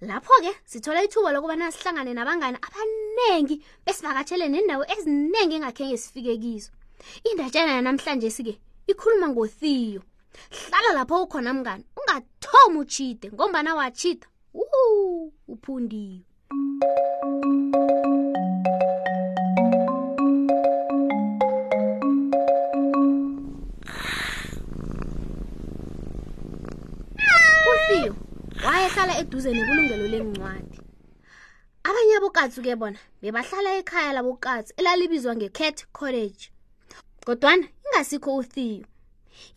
lapho-ke sithola ithuba lokubana sihlangane nabangani abaningi besivakatshele nendawo eziningi engakhenge sifike kizo indatshana yanamhlanje sike ikhuluma ngothiyo hlala lapho ukhona mngani ungathomi utshide ngombana watshida u uphundiwe wayehlala eduze nebulungelo leencwadi abanye abokatsu ke bona bebahlala ekhaya labokatsu elalibizwa ngecat college kodwana ingasikho uthiyo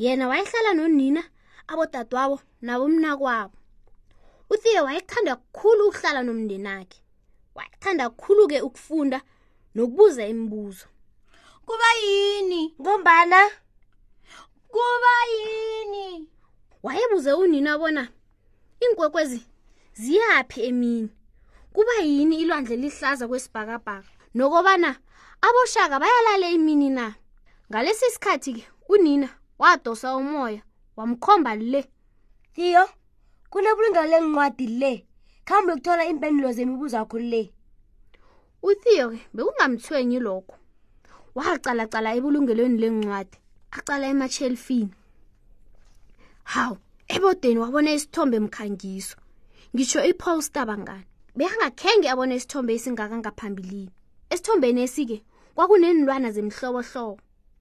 yena wayehlala nonina abodadwabo nabomnakwabo uthiyo wayekuthanda kukhulu ukuhlala nomndeni akhe wayekuthanda kukhulu-ke ukufunda nokubuza imibuzo kuba yini ngombana kubayini wayebuze unina bona iinkwekwezi ziyaphi emini kuba yini ilwandle lihlaza kwesibhakabhaka nokobana aboshaka bayalale imini na ngalesi sikhathi-ke unina wadosa umoya wamkhomba le iyo kunebulungelo lencwadi le khambe ukuthola iimpendulo zemibuzo yakho le uthiyo-ke bekungamthwenyi lokho waqalaqala ebulungelweni lencwadi aqala emashelfini hawu ebodeni wabona isithombe mkhangiso ngisho iphosta bangani bekangakhenge abona isithombe esingaka ngaphambilini esithombeni esike kwakuneenilwana zemhlobohlobo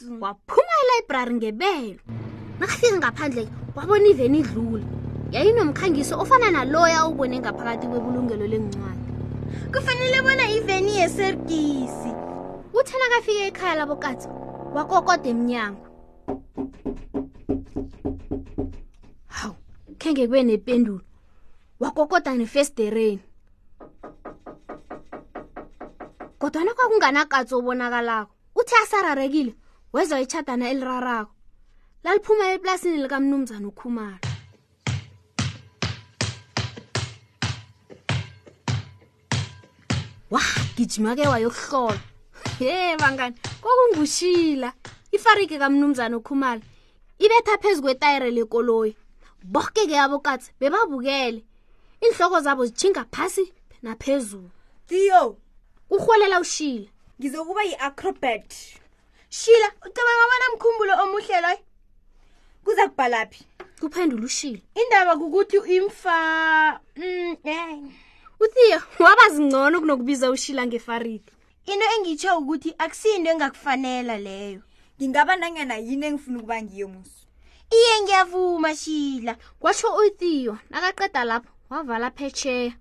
mm. waphuma elibrary ngebelo nakafika ngaphandle wabona iveni idlula yayinomkhangiso ofana naloya awubone ngaphakathi kwebulungelo lencwadi kufanele bona iveni yesergisi uthe nakafika ekhaya labokatsi wakokoda emnyango hawu khenge kube nependulo wakokoda nefesdereni kodwana kwakunganakatsi obonakalako uthe asararekile wezwa itshadana elirarako laliphuma eplasini likamnumzana ukhumalo wagijima ke wayokuhlola ye bangani kokungushila ifariki kamnumzana ukhumalo ibetha phezu kwetayere lekoloyi boke ke abokatsi bebabukele iinhloko zabo zitshinga phasi naphezulu tiyo urholela ushila ngizokuba yi-acrobat shila ucabanga bona mkhumbulo omuhle loyo kuza kubhalaphi kuphendula ushila indaba kukuthi imfa mm, eh. uthiya waba zingcono kunokubiza ushila ngefaridi into engitsho ukuthi akusiyinto engakufanela leyo ngingaba nanyana yini engifuna ukuba ngiyo muso iye ngiyavuma shila kwasho uthiyo nakaqeda lapho wavala phetsheya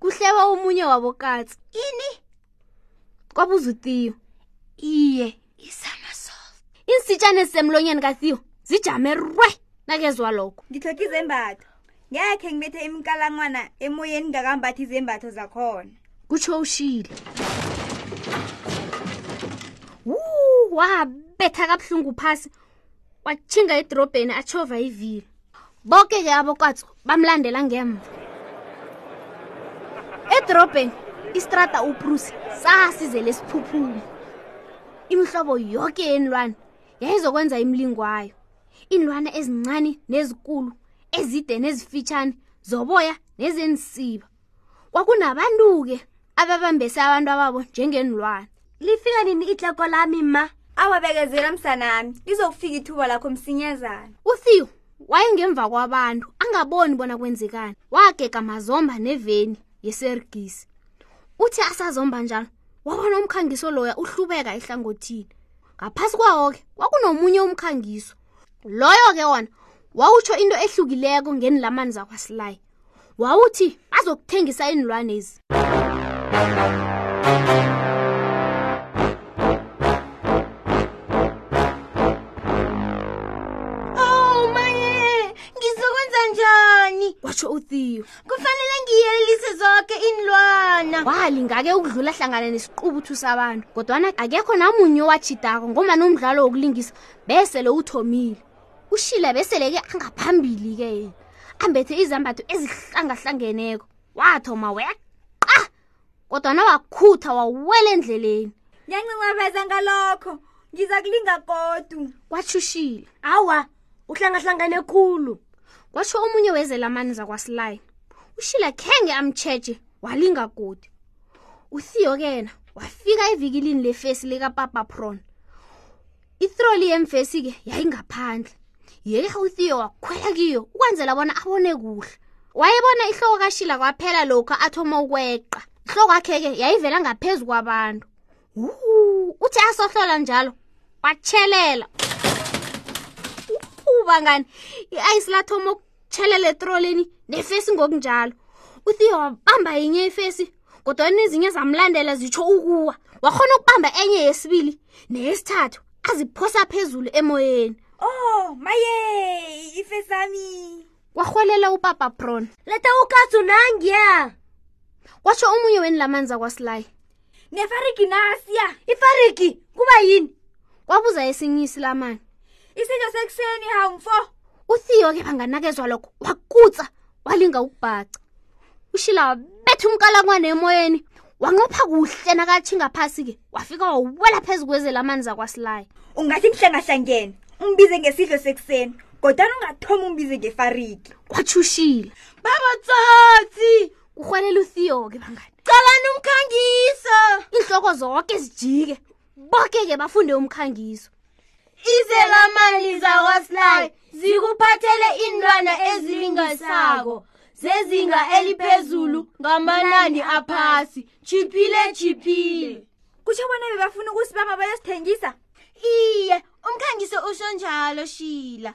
kuhleba omunye wabokatsi ini kwabuza utiyo iye isamasolt iinsitshane zisemlonyeni kathiyo zijame rwe nakezwa lokho ngithoke izembatho ngekhe ngibethe imikalangwana emoyeni ngakambathi izembatho zakhona kutsho ushile wabetha kabuhlungu phasi wathinga edorobheni atshova ivili boke-ke abokwatso bamlandela ngemva edorobheni istrata uprusi sasizele siphuphuma imihlobo yoke yenilwane yayizokwenza imilingo wayo iinlwane ezincane nezikulu ezide nezifitshane zoboya nezensiba kwakunabantu-ke ababambese abantu ababo njengenilwane lifika nini itleko lami ma awabekezela msanami lizokufika ithuba lakho msinyazana uthiyo wayengemva kwabantu angaboni bona kwenzekani wagega mazomba neveni yesergisi uthi asazomba njalo wabona umkhangiso loya uhlubeka ehlangothini ngaphasi kwawo-ke kwakunomunye umkhangiso loyo-ke wona wawutsho into ehlukileko ngenilamani zakwasilayi wawuthi azokuthengisa iinlwanezi Oh maye, ngizokwenza njani? watsho uthiyo Kufanele ngiyelise zonke inlwana. walingake ukudlula hlangana nesiqubuthu sabantu kodwana akekho namunye owatshidako ngombani umdlalo wokulingisa besele uthomile ushila besele-ke angaphambili-ke yena ambethe izambatho ezihlangahlangeneko wathoma weqa kodwana wakhutha wawela endleleni ngiyancinqabeza ngalokho ngiza kulinga kodu kwatshushile awa uhlangahlangane khulu kwatsho omunye wezelamani zakwasilayi ushila khenge amtshetshe walinga godi uthiyo kena wafika evikilini lefesi likapapa pron ithroli yemvesi-ke yayingaphandle yeha uthiyo wakhwela kiyo ukwenzela bona abone kuhle wayebona ihloko kashila kwaphela lokhu athoma ukweqa ihloko akhe-ke yayivela ngaphezu kwabantu uthi asohlola njalo watshelela uba ngani i-ayisi lathoma ukutshelela etroleni nefesi ngokunjalo uthiyo wabamba yinye ifesi kodwa nezinye zamlandela zitsho ukuwa wakhona ukubamba enye yesibili neyesithathu aziphosa phezulu emoyeni oh maye ife sami kwarhwelela upapa bron leta ukatsu nangiya kwasho omunye weni lamanzi akwasilayi nefarigi nasiya ifarigi kuba yini kwabuza esinye isilamani isidlo sekuseni hamfo uthiyo ke banganakezwa lokho wakutsa walinga ukubhaca ushila wabetha umkalangwane emoyeni wanqopha kuhle nakathinga phasi-ke wafika wawela phezu kwezela amanzi akwasilayo ungathi kuhlangahlangene umbize ngesidlo sekuseni kodwana ungathoma umbize ngefariki kwatshushile baba tsotsi kurhwalela utheo-ke bangani calani umkhangiso iinhloko zoke zijike boke-ke bafunde umkhangiso izelamani zakwaslayi zikuphathele iinlwana ezilingisako zezinga eliphezulu ngamanani aphasi chiphile chiphile kusho bona bebafuna ukusibamba bayosithengisa iye umkhangiso usho njalo shila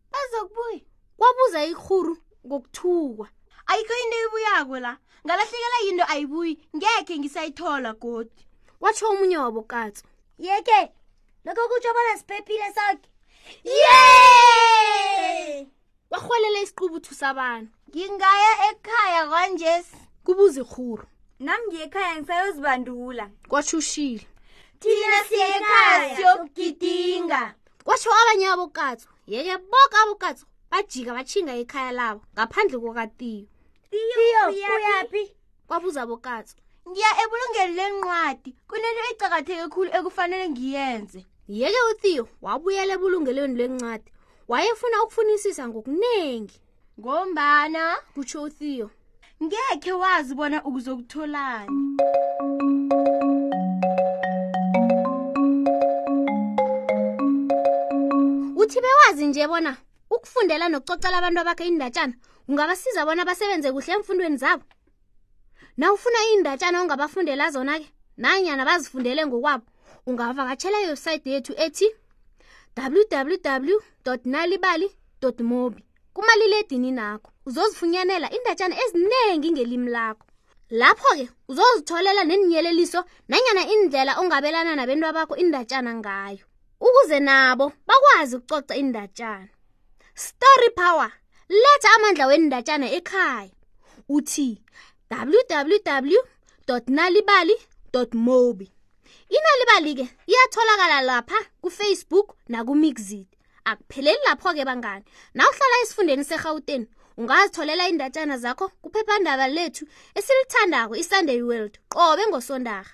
bazokubuya kwabuza ikhuru ngokuthukwa ayikho into ibuyako la ngalahlekela yinto ayibuyi ngekhe ngisayithola godi watsho omunye wabo katso yeke lokho kutsho bona siphephile soke ye warhwelela isiqubuthu sabantu ngingaya ekhaya kwanjesi kubuza ikhuru nam ngiyekhaya ngisayozibandula kwatshushile thina siyekhaya siyokugidinga kwasho abanye abokatso yeke boke abokatso bajika batshinga ekhaya labo ngaphandle kokatiyo tiyo uyaphi kwabuza bokatso ngiya ebulungeli lencwadi kunento ecakatheke khulu ekufanele ngiyenze yeke utiyo wabuyela ebulungelweni lencwadi wayefuna ukufunisisa ngokuningi ngombana kutsho uthiyo ngekhe wazi bona ukuzokutholani uthi bewazi nje bona ukufundela nokucocela abantu abakhe indatshana ungabasiza bona basebenze kuhle emfundweni zabo nawufuna iindatshana ongabafundela zona-ke nanyana bazifundele ngokwabo ungavakatshela iwebhsayithi yethu ethi www nalibali mobi kumaliledini nakho uzozifunyanela indatshana eziningi ngelimi lakho lapho-ke uzozitholela neenyeleliso nanyana indlela ongabelana nabentu abakho indatshana ngayo ukuze nabo bakwazi ukucoca indatshana story power letha amandla wendatshana ekhaya uthi www nalibali mobi inalibali-ke iyatholakala lapha kufacebook nakumixit akupheleli lapho-ke bangani nawuhlala esifundeni serhawuteni ungazitholela iindatshana zakho kuphephandaba lethu esilithandako isunday world qobe ngosondarha